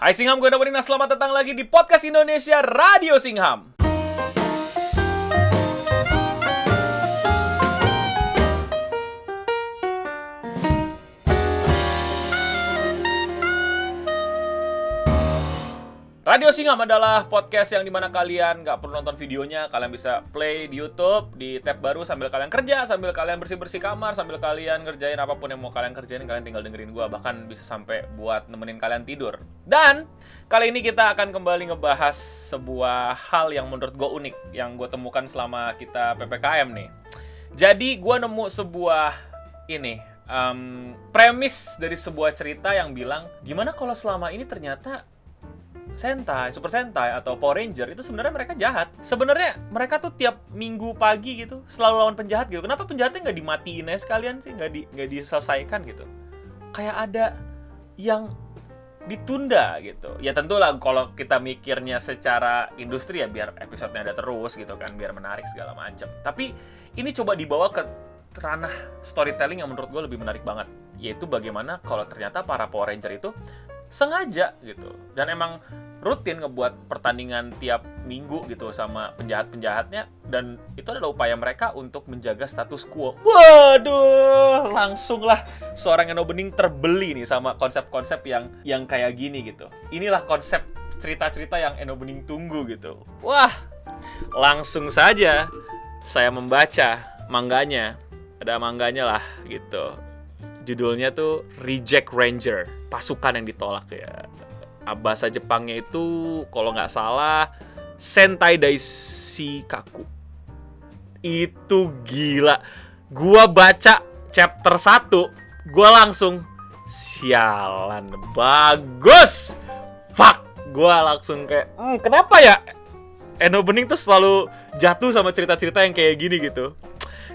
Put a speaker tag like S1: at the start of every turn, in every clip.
S1: Hai Singham, gue Nobodina. Selamat datang lagi di Podcast Indonesia Radio Singham. Radio Singham adalah podcast yang di mana kalian nggak perlu nonton videonya, kalian bisa play di YouTube di tab baru sambil kalian kerja, sambil kalian bersih-bersih kamar, sambil kalian ngerjain apa pun yang mau kalian kerjain, kalian tinggal dengerin gua, bahkan bisa sampai buat nemenin kalian tidur. Dan kali ini kita akan kembali ngebahas sebuah hal yang menurut gue unik yang gue temukan selama kita ppkm nih. Jadi gue nemu sebuah ini um, premis dari sebuah cerita yang bilang gimana kalau selama ini ternyata Sentai, Super Sentai atau Power Ranger itu sebenarnya mereka jahat. Sebenarnya mereka tuh tiap minggu pagi gitu selalu lawan penjahat gitu. Kenapa penjahatnya nggak dimatiin aja sekalian sih, nggak di nggak diselesaikan gitu? Kayak ada yang ditunda gitu. Ya tentu lah kalau kita mikirnya secara industri ya biar episodenya ada terus gitu kan, biar menarik segala macam. Tapi ini coba dibawa ke ranah storytelling yang menurut gue lebih menarik banget yaitu bagaimana kalau ternyata para Power Ranger itu sengaja gitu dan emang rutin ngebuat pertandingan tiap minggu gitu sama penjahat-penjahatnya dan itu adalah upaya mereka untuk menjaga status quo. Waduh, langsung lah seorang Eno Bening terbeli nih sama konsep-konsep yang yang kayak gini gitu. Inilah konsep cerita-cerita yang Eno Bening tunggu gitu. Wah, langsung saja saya membaca mangganya. Ada mangganya lah gitu judulnya tuh Reject Ranger, pasukan yang ditolak ya. Bahasa Jepangnya itu kalau nggak salah Sentai Daisi Kaku. Itu gila. Gua baca chapter 1, gua langsung sialan bagus. Fuck, gua langsung kayak, hmm, kenapa ya Eno Bening tuh selalu jatuh sama cerita-cerita yang kayak gini gitu.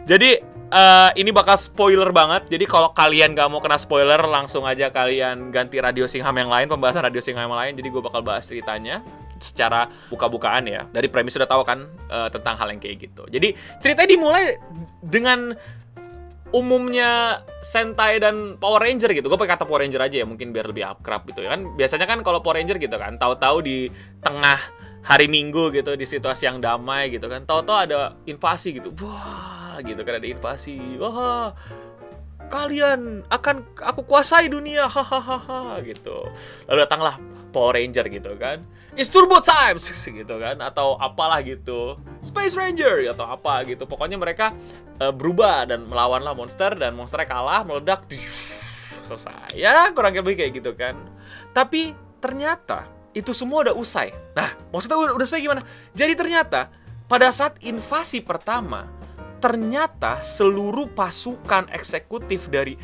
S1: Jadi uh, ini bakal spoiler banget. Jadi kalau kalian gak mau kena spoiler, langsung aja kalian ganti Radio Singham yang lain, pembahasan Radio Singham yang lain. Jadi gue bakal bahas ceritanya secara buka-bukaan ya. Dari premis sudah tahu kan uh, tentang hal yang kayak gitu. Jadi ceritanya dimulai dengan umumnya Sentai dan Power Ranger gitu. Gue pakai kata Power Ranger aja ya, mungkin biar lebih akrab gitu ya kan. Biasanya kan kalau Power Ranger gitu kan, tahu-tahu di tengah hari Minggu gitu di situasi yang damai gitu kan. Tahu-tahu ada invasi gitu. Wah, gitu kan ada invasi. Wah kalian akan aku kuasai dunia. Hahaha gitu. Lalu datanglah Power Ranger gitu kan. It's Turbo Times gitu kan. Atau apalah gitu. Space Ranger atau apa gitu. Pokoknya mereka uh, berubah dan melawanlah monster dan monsternya kalah meledak. Selesai. Ya kurang lebih kayak gitu kan. Tapi ternyata itu semua udah usai. Nah maksudnya udah, udah selesai gimana? Jadi ternyata pada saat invasi pertama ternyata seluruh pasukan eksekutif dari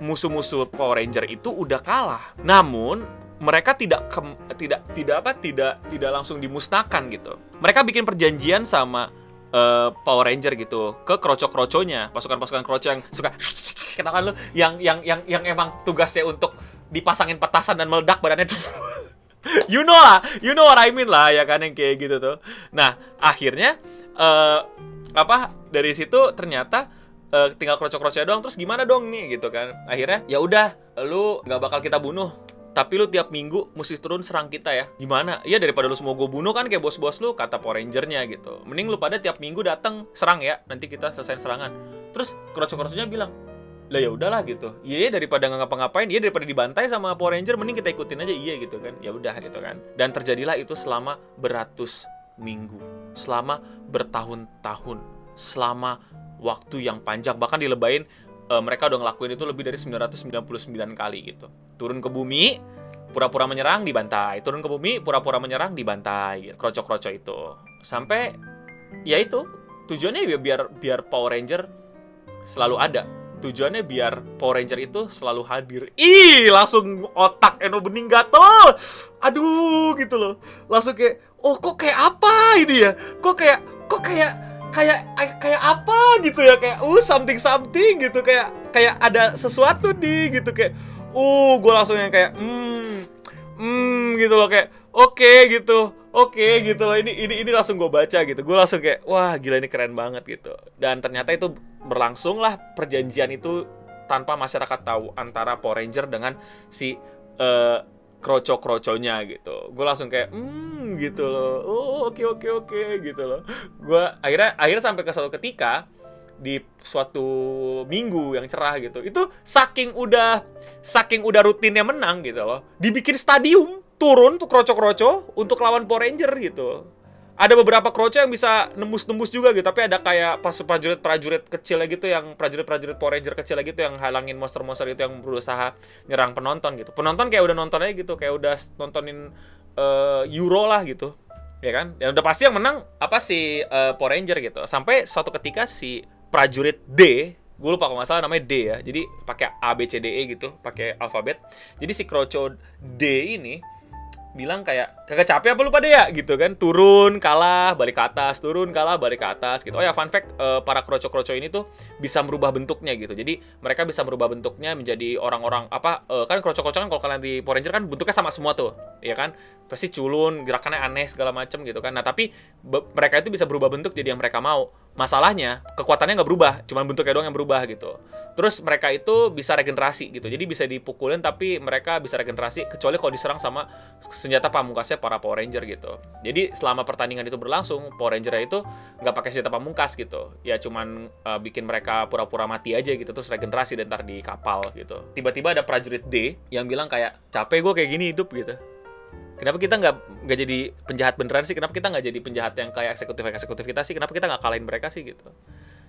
S1: musuh-musuh Power Ranger itu udah kalah. Namun mereka tidak ke, tidak tidak apa tidak tidak langsung dimusnahkan gitu. Mereka bikin perjanjian sama uh, Power Ranger gitu ke kroco-kroconya, pasukan-pasukan kroco yang suka katakan lu yang yang yang yang emang tugasnya untuk dipasangin petasan dan meledak badannya you know lah, you know what I mean lah ya kan yang kayak gitu tuh. Nah, akhirnya uh, apa dari situ ternyata uh, tinggal kroco-kroco doang terus gimana dong nih gitu kan. Akhirnya ya udah lu nggak bakal kita bunuh. Tapi lu tiap minggu mesti turun serang kita ya. Gimana? Ya daripada lu semua gue bunuh kan kayak bos-bos lu kata Power Rangernya gitu. Mending lu pada tiap minggu datang serang ya. Nanti kita selesai serangan. Terus kroco-kroconya bilang lah ya udahlah gitu. Iya daripada nggak ngapa-ngapain iya daripada dibantai sama Power Ranger mending kita ikutin aja. Iya gitu kan. Ya udah gitu kan. Dan terjadilah itu selama beratus minggu, selama bertahun-tahun, selama waktu yang panjang. Bahkan dilebain e, mereka udah ngelakuin itu lebih dari 999 kali gitu. Turun ke bumi, pura-pura menyerang dibantai, turun ke bumi, pura-pura menyerang dibantai, kroco-kroco itu. Sampai ya itu tujuannya biar biar biar Power Ranger selalu ada tujuannya biar Power Ranger itu selalu hadir. Ih, langsung otak Eno Bening gatel. Aduh, gitu loh. Langsung kayak, oh kok kayak apa ini ya? Kok kayak, kok kayak, kayak, kayak apa gitu ya? Kayak, uh, something something gitu. Kayak, kayak ada sesuatu nih gitu. Kayak, uh, gue langsung yang kayak, hmm, hmm, gitu loh. Kayak, oke okay, gitu oke okay, gitu loh ini ini ini langsung gue baca gitu gue langsung kayak wah gila ini keren banget gitu dan ternyata itu berlangsung lah perjanjian itu tanpa masyarakat tahu antara Power Ranger dengan si uh, kroco-kroconya gitu. Gue langsung kayak, hmm gitu loh. Oh oke oke oke gitu loh. Gue akhirnya akhirnya sampai ke suatu ketika di suatu minggu yang cerah gitu. Itu saking udah saking udah rutinnya menang gitu loh. Dibikin stadium turun tuh kroco-kroco untuk lawan Power Ranger gitu ada beberapa kroco yang bisa nembus-nembus juga gitu tapi ada kayak pas prajurit-prajurit kecil gitu yang prajurit-prajurit Power Ranger kecil gitu yang halangin monster-monster itu yang berusaha nyerang penonton gitu. Penonton kayak udah nonton aja gitu kayak udah nontonin uh, Euro lah gitu ya kan? Yang udah pasti yang menang apa si uh, Power Ranger gitu. Sampai suatu ketika si prajurit D gue lupa kalau nggak salah namanya D ya jadi pakai A B C D E gitu pakai alfabet. Jadi si kroco D ini bilang kayak kagak capek apa lu pada ya? Gitu kan. Turun kalah balik ke atas turun kalah balik ke atas gitu. Oh ya fun fact uh, para kroco-kroco ini tuh bisa merubah bentuknya gitu. Jadi mereka bisa merubah bentuknya menjadi orang-orang apa uh, kan kroco-kroco kan kalau kalian di Power Ranger kan bentuknya sama semua tuh ya kan? Pasti culun gerakannya aneh segala macem gitu kan. Nah tapi mereka itu bisa berubah bentuk jadi yang mereka mau Masalahnya, kekuatannya nggak berubah, cuma bentuknya doang yang berubah gitu. Terus mereka itu bisa regenerasi gitu, jadi bisa dipukulin tapi mereka bisa regenerasi kecuali kalau diserang sama senjata pamungkasnya para Power Ranger gitu. Jadi selama pertandingan itu berlangsung, Power Ranger itu nggak pakai senjata pamungkas gitu, ya cuman uh, bikin mereka pura-pura mati aja gitu, terus regenerasi dan ntar di kapal gitu. Tiba-tiba ada prajurit D yang bilang kayak capek gue kayak gini hidup gitu Kenapa kita nggak nggak jadi penjahat beneran sih? Kenapa kita nggak jadi penjahat yang kayak eksekutif eksekutif kita sih? Kenapa kita nggak kalahin mereka sih gitu?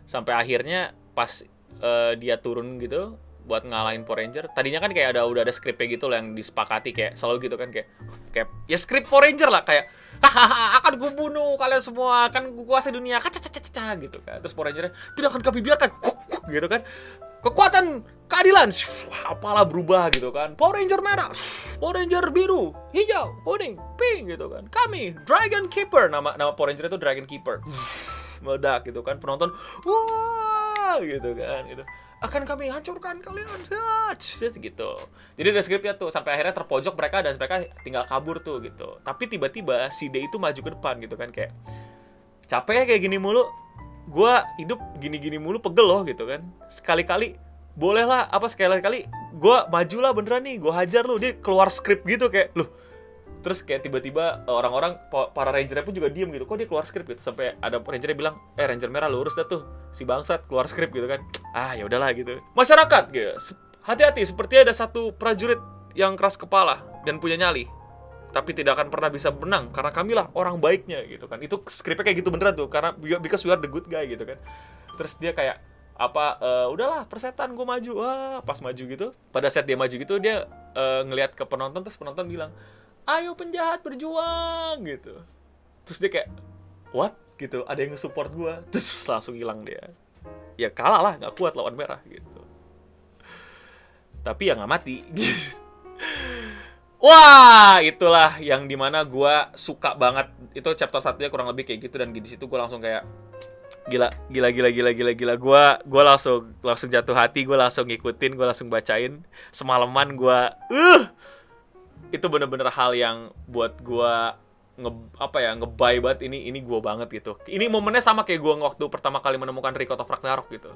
S1: Sampai akhirnya pas uh, dia turun gitu buat ngalahin Power Ranger. Tadinya kan kayak ada udah ada skripnya gitu loh yang disepakati kayak selalu gitu kan kayak kayak ya skrip Power Ranger lah kayak hahaha akan gue bunuh kalian semua akan gue kuasai dunia kaca caca caca gitu kan terus Power Ranger tidak akan kami biarkan gitu kan kekuatan keadilan. Apalah berubah gitu kan. Power Ranger merah. Power Ranger biru. Hijau. Kuning. Pink gitu kan. Kami Dragon Keeper. Nama nama Power Ranger itu Dragon Keeper. Meledak gitu kan. Penonton wah gitu kan gitu. Akan kami hancurkan kalian. Gitu. Jadi ada skripnya tuh sampai akhirnya terpojok mereka dan mereka tinggal kabur tuh gitu. Tapi tiba-tiba si D itu maju ke depan gitu kan kayak capek ya kayak gini mulu gue hidup gini-gini mulu pegel loh gitu kan. Sekali-kali boleh lah apa sekali-kali gue maju lah beneran nih gue hajar lu. Dia keluar skrip gitu kayak loh. Terus kayak tiba-tiba eh, orang-orang para rangernya pun juga diem gitu. Kok dia keluar skrip? Gitu. Sampai ada rangernya bilang eh ranger merah lurus dah tuh si bangsat keluar skrip gitu kan. Ah ya udahlah gitu. Masyarakat gitu. Hati-hati seperti ada satu prajurit yang keras kepala dan punya nyali tapi tidak akan pernah bisa menang karena kamilah orang baiknya gitu kan. Itu skripnya kayak gitu beneran tuh karena because we are the good guy gitu kan. Terus dia kayak apa uh, udahlah persetan gue maju. Wah pas maju gitu pada saat dia maju gitu dia uh, ngelihat ke penonton terus penonton bilang ayo penjahat berjuang gitu. Terus dia kayak what? Gitu ada yang nge-support gue terus langsung hilang dia. Ya kalah lah nggak kuat lawan merah gitu. Tapi ya nggak mati Wah, itulah yang di mana gue suka banget. Itu chapter satunya kurang lebih kayak gitu dan di situ gue langsung kayak gila, gila, gila, gila, gila, gila. Gue, gue langsung, langsung jatuh hati. Gue langsung ngikutin, gue langsung bacain. Semalaman gue, uh, itu bener-bener hal yang buat gua nge apa ya ngebay banget ini ini gua banget gitu ini momennya sama kayak gua waktu pertama kali menemukan Rico of Ragnarok gitu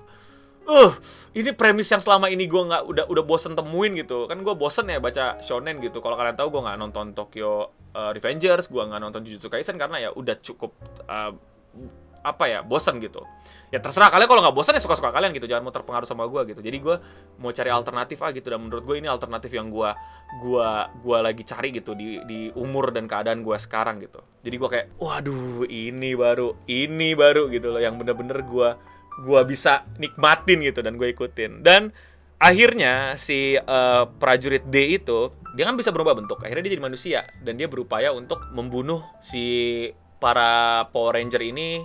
S1: uh ini premis yang selama ini gua nggak udah udah bosen temuin gitu. Kan gua bosen ya baca shonen gitu. Kalau kalian tahu gua nggak nonton Tokyo uh, Revengers gua nggak nonton Jujutsu Kaisen karena ya udah cukup uh, apa ya bosen gitu. Ya terserah kalian kalau nggak bosan ya suka-suka kalian gitu. Jangan mau terpengaruh sama gue gitu. Jadi gue mau cari alternatif ah gitu. Dan menurut gue ini alternatif yang gue gua gua lagi cari gitu di di umur dan keadaan gue sekarang gitu. Jadi gue kayak waduh ini baru ini baru gitu loh. Yang bener-bener gue gua bisa nikmatin gitu dan gue ikutin. Dan akhirnya si uh, prajurit D itu dia kan bisa berubah bentuk. Akhirnya dia jadi manusia dan dia berupaya untuk membunuh si para Power Ranger ini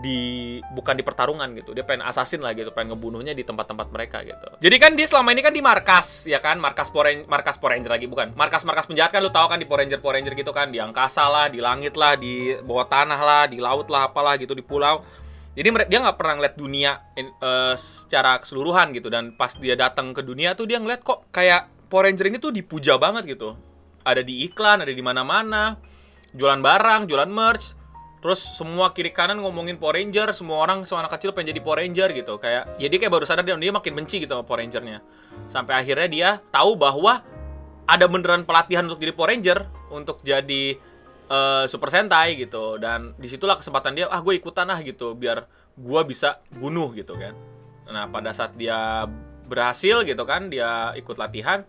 S1: di bukan di pertarungan gitu. Dia pengen assassin lah gitu pengen ngebunuhnya di tempat-tempat mereka gitu. Jadi kan dia selama ini kan di markas ya kan? Markas Power Ranger, markas Power Ranger lagi bukan? Markas markas penjahat kan lu tahu kan di Power Ranger Power Ranger gitu kan? Di angkasa lah di langit lah di bawah tanah lah di laut lah apalah gitu di pulau jadi dia nggak pernah ngeliat dunia uh, secara keseluruhan gitu dan pas dia datang ke dunia tuh dia ngeliat kok kayak Power Ranger ini tuh dipuja banget gitu ada di iklan ada di mana-mana jualan barang jualan merch Terus semua kiri kanan ngomongin Power Ranger, semua orang semua anak kecil pengen jadi Power Ranger gitu. Kayak ya dia kayak baru sadar dia, dia makin benci gitu sama Power Rangernya. Sampai akhirnya dia tahu bahwa ada beneran pelatihan untuk jadi Power Ranger untuk jadi uh, Super Sentai gitu. Dan di situlah kesempatan dia ah gue ikutan ah gitu biar gue bisa bunuh gitu kan. Nah pada saat dia berhasil gitu kan dia ikut latihan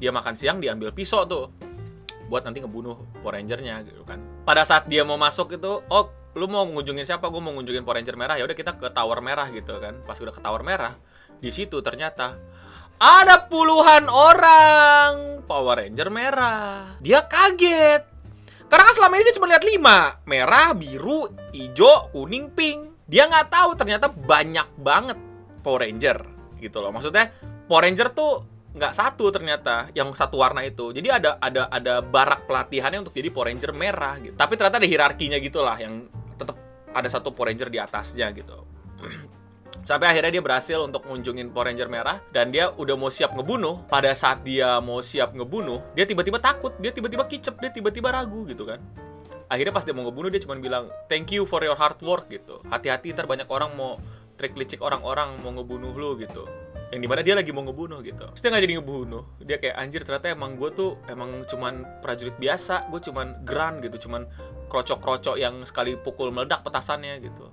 S1: dia makan siang diambil pisau tuh buat nanti ngebunuh Power Ranger-nya gitu kan. Pada saat dia mau masuk itu oh lu mau ngunjungin siapa? Gue mau ngunjungin Power Ranger merah. Ya udah kita ke tower merah gitu kan. Pas udah ke tower merah di situ ternyata ada puluhan orang Power Ranger merah. Dia kaget karena kan selama ini dia cuma lihat lima. Merah biru hijau kuning pink. Dia nggak tahu ternyata banyak banget Power Ranger gitu loh. Maksudnya Power Ranger tuh nggak satu ternyata yang satu warna itu. Jadi ada ada ada barak pelatihannya untuk jadi Power Ranger merah gitu. Tapi ternyata ada hierarkinya gitulah yang tetap ada satu Power Ranger di atasnya gitu sampai akhirnya dia berhasil untuk ngunjungin Power Ranger merah dan dia udah mau siap ngebunuh. Pada saat dia mau siap ngebunuh dia tiba-tiba takut dia tiba-tiba kicep dia tiba-tiba ragu gitu kan. Akhirnya pas dia mau ngebunuh dia cuma bilang thank you for your hard work gitu. Hati-hati ntar banyak orang mau trik licik orang-orang mau ngebunuh lu gitu. Yang di mana dia lagi mau ngebunuh gitu. Terus dia nggak jadi ngebunuh. Dia kayak anjir ternyata emang gue tuh emang cuman prajurit biasa gue cuman grand gitu. Cuman krocok-krocok yang sekali pukul meledak petasannya gitu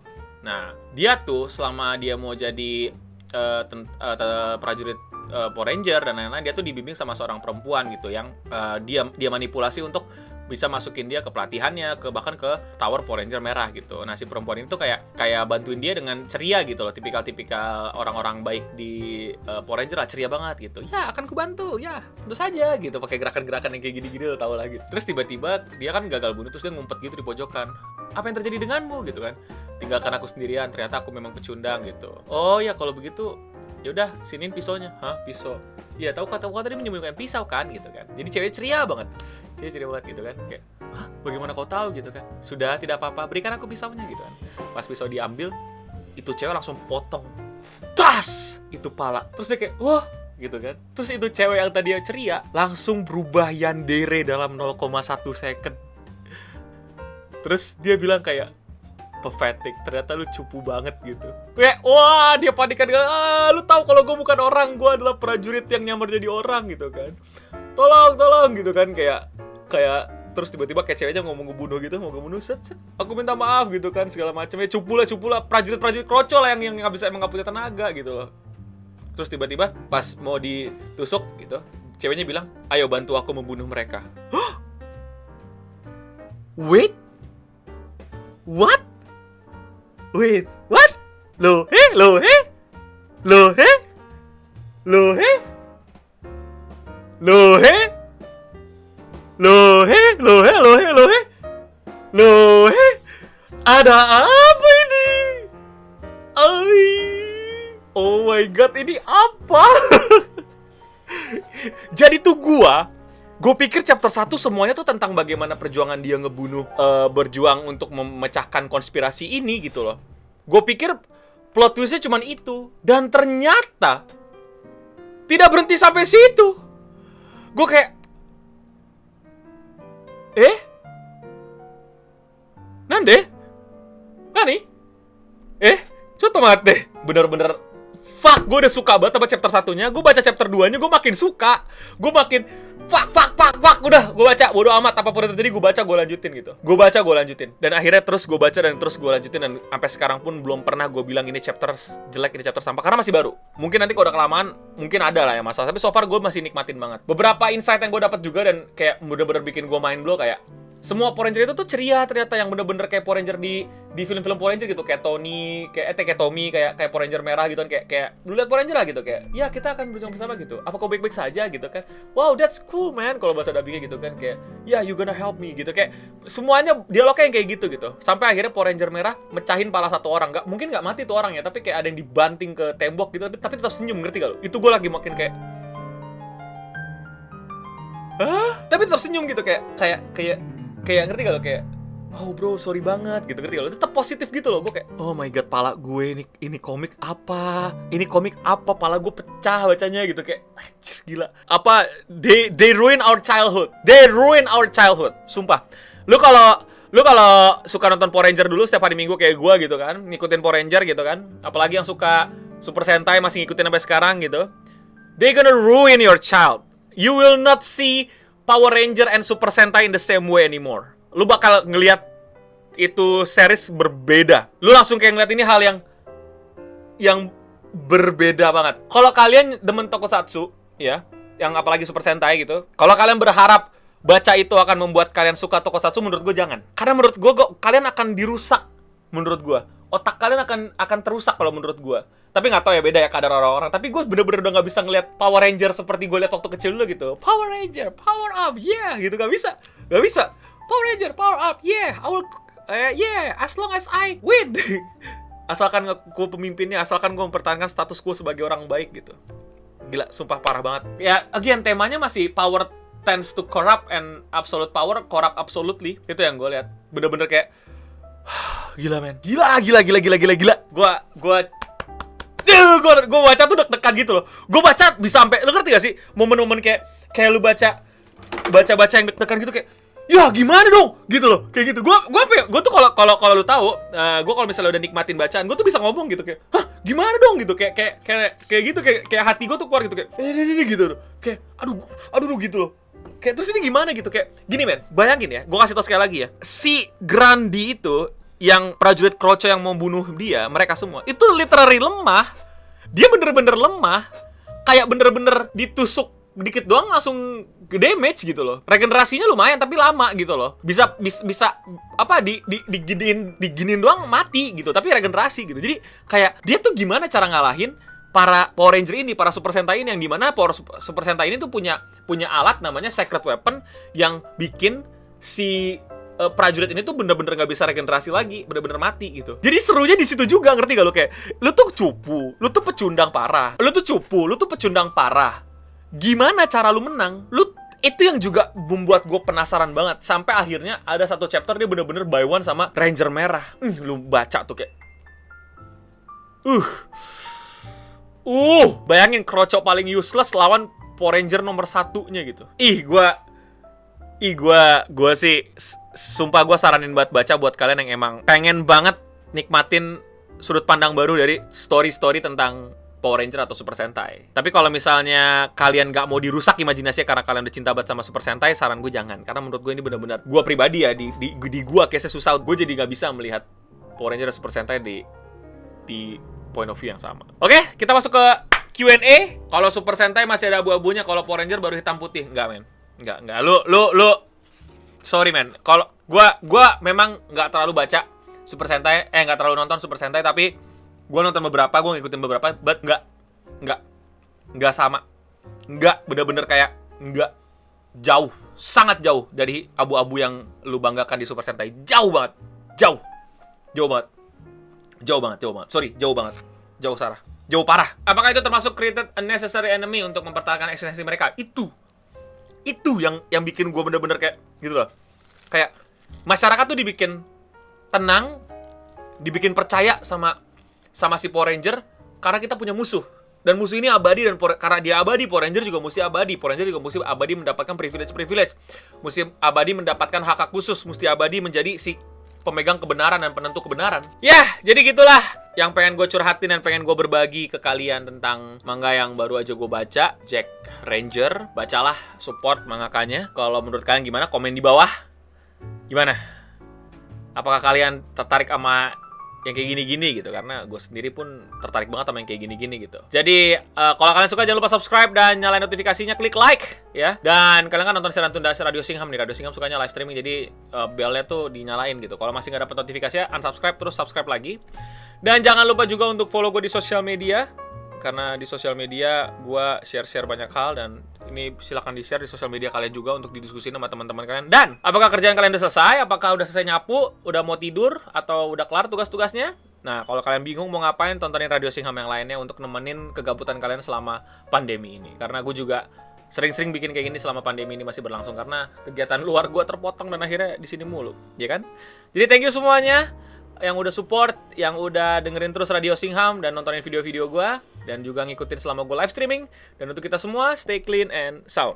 S1: nah dia tuh selama dia mau jadi uh, uh, prajurit uh, Power Ranger dan lain-lain dia tuh dibimbing sama seorang perempuan gitu yang uh, dia dia manipulasi untuk bisa masukin dia ke pelatihannya ke bahkan ke tower Power Ranger merah gitu. Nah si perempuan itu kayak kayak bantuin dia dengan ceria gitu loh tipikal-tipikal orang-orang baik di uh, Power Ranger lah ceria banget gitu. Ya akan kubantu ya tentu saja gitu pakai gerakan-gerakan yang kayak gini-gini lo tau lah gitu. Terus tiba-tiba dia kan gagal bunuh terus dia ngumpet gitu di pojokan apa yang terjadi denganmu gitu kan. Tinggalkan aku sendirian ternyata aku memang pecundang gitu. Oh ya kalau begitu ya udah sinin pisaunya. Hah pisau? Iya tahu kata kata tadi menyembunyikan pisau kan gitu kan. Jadi cewek ceria banget. Cewek ceria banget gitu kan. Kayak Hah, bagaimana kau tahu? gitu kan. Sudah tidak apa-apa berikan aku pisaunya gitu kan. Pas pisau diambil itu cewek langsung potong. Tas! Itu pala. Terus dia kayak wah gitu kan. Terus itu cewek yang tadi ceria langsung berubah yandere dalam 0,1 second terus dia bilang kayak pathetic ternyata lu cupu banget gitu. Kayak wah dia panik kan ah lu tahu kalau gue bukan orang gue adalah prajurit yang nyamar jadi orang gitu kan. Tolong tolong gitu kan kayak kayak terus tiba-tiba kayak ceweknya ngomong ngebunuh gitu mau ngebunuh set, set aku minta maaf gitu kan segala macam ya cupu lah cupu lah prajurit prajurit krocol lah yang yang nggak bisa emang nggak punya tenaga gitu loh. Terus tiba-tiba pas mau ditusuk gitu ceweknya bilang ayo bantu aku membunuh mereka. Wait what Wait, what? Lo he? Lo he? Lo he? Lo he? Lo he? Lo he? Lo he? Lo he? Lo he? Lo he? Ada apa ini? Ay. Oh my god, ini apa? Jadi tuh gua gue pikir chapter 1 semuanya tuh tentang bagaimana perjuangan dia ngebunuh uh, berjuang untuk memecahkan konspirasi ini gitu loh. Gue pikir plot twistnya cuma itu. Dan ternyata tidak berhenti sampai situ. Gue kayak eh? Nande? Nani? Eh? Coba deh bener-bener fuck gue udah suka banget sama chapter satunya. Gue baca chapter 2 nya gue makin suka. Gue makin fuck fuck fuck fuck. Udah gue baca. Bodo amat apa pun yang terjadi gue baca gue lanjutin gitu. Gue baca gue lanjutin. Dan akhirnya terus gue baca dan terus gue lanjutin. Dan sampai sekarang pun belum pernah gue bilang ini chapter jelek ini chapter sampah. Karena masih baru. Mungkin nanti kalau udah kelamaan mungkin ada lah ya masalah. Tapi so far gue masih nikmatin banget. Beberapa insight yang gue dapat juga dan kayak bener-bener bikin gue main blow kayak semua Power Ranger itu tuh ceria ternyata yang bener-bener kayak Power Ranger di di film-film Power Ranger gitu. Kayak Tony kayak eh kayak Tommy kayak kayak Power Ranger merah gitu kan. Kayak kayak lu lihat Power Ranger lah gitu. Kayak ya kita akan berjuang bersama gitu. Apa kau baik-baik saja gitu kan? Wow that's cool man kalau bahasa dubbingnya gitu kan. Kayak ya yeah, you gonna help me gitu. Kayak semuanya dialognya yang kayak gitu gitu. Sampai akhirnya Power Ranger merah mecahin pala satu orang. Nggak mungkin nggak mati tuh orang ya tapi kayak ada yang dibanting ke tembok gitu tapi, tapi tetap senyum ngerti gak lu? Itu gue lagi makin kayak Hah? Tapi tetap senyum gitu kayak kayak kayak kayak ngerti gak lo? Kayak oh bro sorry banget gitu. Ngerti lo? Tetap positif gitu loh. Gue kayak oh my god pala gue ini ini komik apa? Ini komik apa? Pala gue pecah bacanya gitu. Kayak anjir gila. Apa they they ruin our childhood. They ruin our childhood. Sumpah. Lu kalau lu kalau suka nonton Power Ranger dulu setiap hari Minggu kayak gue gitu kan ngikutin Power Ranger gitu kan apalagi yang suka Super Sentai masih ngikutin sampai sekarang gitu they gonna ruin your child. You will not see Power Ranger and Super Sentai in the same way anymore. Lu bakal ngelihat itu series berbeda. Lu langsung kayak ngeliat ini hal yang yang berbeda banget. Kalau kalian demen tokusatsu, ya, yang apalagi Super Sentai gitu, kalau kalian berharap baca itu akan membuat kalian suka tokusatsu, menurut gue jangan. Karena menurut gue, kalian akan dirusak. Menurut gue, otak kalian akan akan terusak kalau menurut gue. Tapi nggak tahu ya beda ya kadar orang-orang. Tapi gue bener-bener udah nggak bisa ngeliat Power Ranger seperti gue liat waktu kecil dulu gitu. Power Ranger, power up, yeah, gitu nggak bisa, nggak bisa. Power Ranger, power up, yeah, I will, uh, yeah, as long as I win. asalkan gue pemimpinnya, asalkan gue mempertahankan status gue sebagai orang baik gitu. Gila, sumpah parah banget. Ya, again, temanya masih power tends to corrupt and absolute power corrupt absolutely. Itu yang gue lihat. Bener-bener kayak gila men. Gila, gila, gila, gila, gila, gila. Gue gue gue gue baca tuh deg-degan gitu loh. Gue baca bisa sampai lo ngerti gak sih momen-momen kayak kayak lu baca baca-baca yang deg-degan gitu kayak ya gimana dong? Gitu loh kayak gitu. Gue gue apa ya? Gue tuh kalau kalau kalau lu tahu uh, gue kalau misalnya udah nikmatin bacaan gue tuh bisa ngomong gitu kayak hah gimana dong? Gitu kayak kayak kayak kayak gitu kayak kayak hati gue tuh keluar gitu kayak eh ini gitu loh. Kayak aduh aduh gitu loh. Kayak terus ini gimana? Gitu kayak gini men bayangin ya gue kasih tau sekali lagi ya si Grandi itu yang prajurit Kroco yang mau bunuh dia mereka semua itu literally lemah dia bener-bener lemah kayak bener-bener ditusuk dikit doang langsung ke damage gitu loh. Regenerasinya lumayan tapi lama gitu loh. Bisa bisa, bisa apa di di diginin diginin doang mati gitu, tapi regenerasi gitu. Jadi kayak dia tuh gimana cara ngalahin para Power Ranger ini, para Super Sentai ini yang di mana Power Super Sentai ini tuh punya punya alat namanya Secret Weapon yang bikin si uh, prajurit ini tuh bener-bener nggak bisa regenerasi lagi, bener-bener mati gitu. Jadi serunya di situ juga ngerti gak lo kayak lu tuh cupu, lu tuh pecundang parah, lu tuh cupu, lu tuh pecundang parah gimana cara lu menang? Lu itu yang juga membuat gue penasaran banget sampai akhirnya ada satu chapter dia bener-bener buy one sama Ranger merah. Uh, lu baca tuh kayak uh uh bayangin krocok paling useless lawan Power Ranger nomor satunya gitu. Ih, gue ih gue gue sih sumpah gue saranin buat baca buat kalian yang emang pengen banget nikmatin sudut pandang baru dari story-story tentang Power Ranger atau Super Sentai. Tapi kalau misalnya kalian nggak mau dirusak imajinasinya karena kalian udah cinta banget sama Super Sentai, saran gue jangan. Karena menurut gue ini benar-benar gue pribadi ya di di, di gue kayak susah. Gue jadi nggak bisa melihat Power Ranger dan Super Sentai di di point of view yang sama. Oke, kita masuk ke Q&A. Kalau Super Sentai masih ada abu-abunya, kalau Power Ranger baru hitam putih. Enggak, men. Enggak, enggak. Lu lu lu. Sorry, men. Kalau gua gua memang nggak terlalu baca Super Sentai, eh nggak terlalu nonton Super Sentai, tapi gue nonton beberapa gue ngikutin beberapa but nggak nggak nggak sama. Nggak bener-bener kayak nggak jauh sangat jauh dari abu-abu yang lu banggakan di Super Sentai. Jauh banget. Jauh. Jauh banget. Jauh banget jauh banget. Sorry jauh banget. Jauh sarah. Jauh parah. Apakah itu termasuk created a necessary enemy untuk mempertahankan eksistensi mereka? Itu itu yang yang bikin gue bener-bener kayak gitu loh. Kayak masyarakat tuh dibikin tenang dibikin percaya sama sama si Power Ranger karena kita punya musuh. Dan musuh ini abadi dan karena dia abadi Power Ranger juga mesti abadi. Power Ranger juga mesti abadi mendapatkan privilege privilege mesti abadi mendapatkan hak hak khusus. Mesti abadi menjadi si pemegang kebenaran dan penentu kebenaran. Ya jadi gitulah. Yang pengen gue curhatin dan pengen gue berbagi ke kalian tentang manga yang baru aja gue baca Jack Ranger. Bacalah support mangakanya. Kalau menurut kalian gimana? Komen di bawah. Gimana? Apakah kalian tertarik sama yang kayak gini-gini gitu karena gue sendiri pun tertarik banget sama yang kayak gini-gini gitu. Jadi uh, kalau kalian suka jangan lupa subscribe dan nyalain notifikasinya, klik like ya. Dan kalian kan nonton siaran tunda Radio Singham nih, Radio Singham sukanya live streaming jadi uh, belnya tuh dinyalain gitu. Kalau masih nggak dapat notifikasinya, unsubscribe terus subscribe lagi. Dan jangan lupa juga untuk follow gue di sosial media karena di sosial media gue share-share banyak hal dan ini silahkan di-share di sosial media kalian juga untuk didiskusin sama teman-teman kalian. Dan apakah kerjaan kalian udah selesai? Apakah udah selesai nyapu? Udah mau tidur? Atau udah kelar tugas-tugasnya? Nah, kalau kalian bingung mau ngapain, tontonin Radio Singham yang lainnya untuk nemenin kegabutan kalian selama pandemi ini. Karena gue juga sering-sering bikin kayak gini selama pandemi ini masih berlangsung karena kegiatan luar gue terpotong dan akhirnya di sini mulu, ya kan? Jadi thank you semuanya yang udah support, yang udah dengerin terus Radio Singham dan nontonin video-video gue dan juga ngikutin selama gue live streaming. Dan untuk kita semua, stay clean and sound.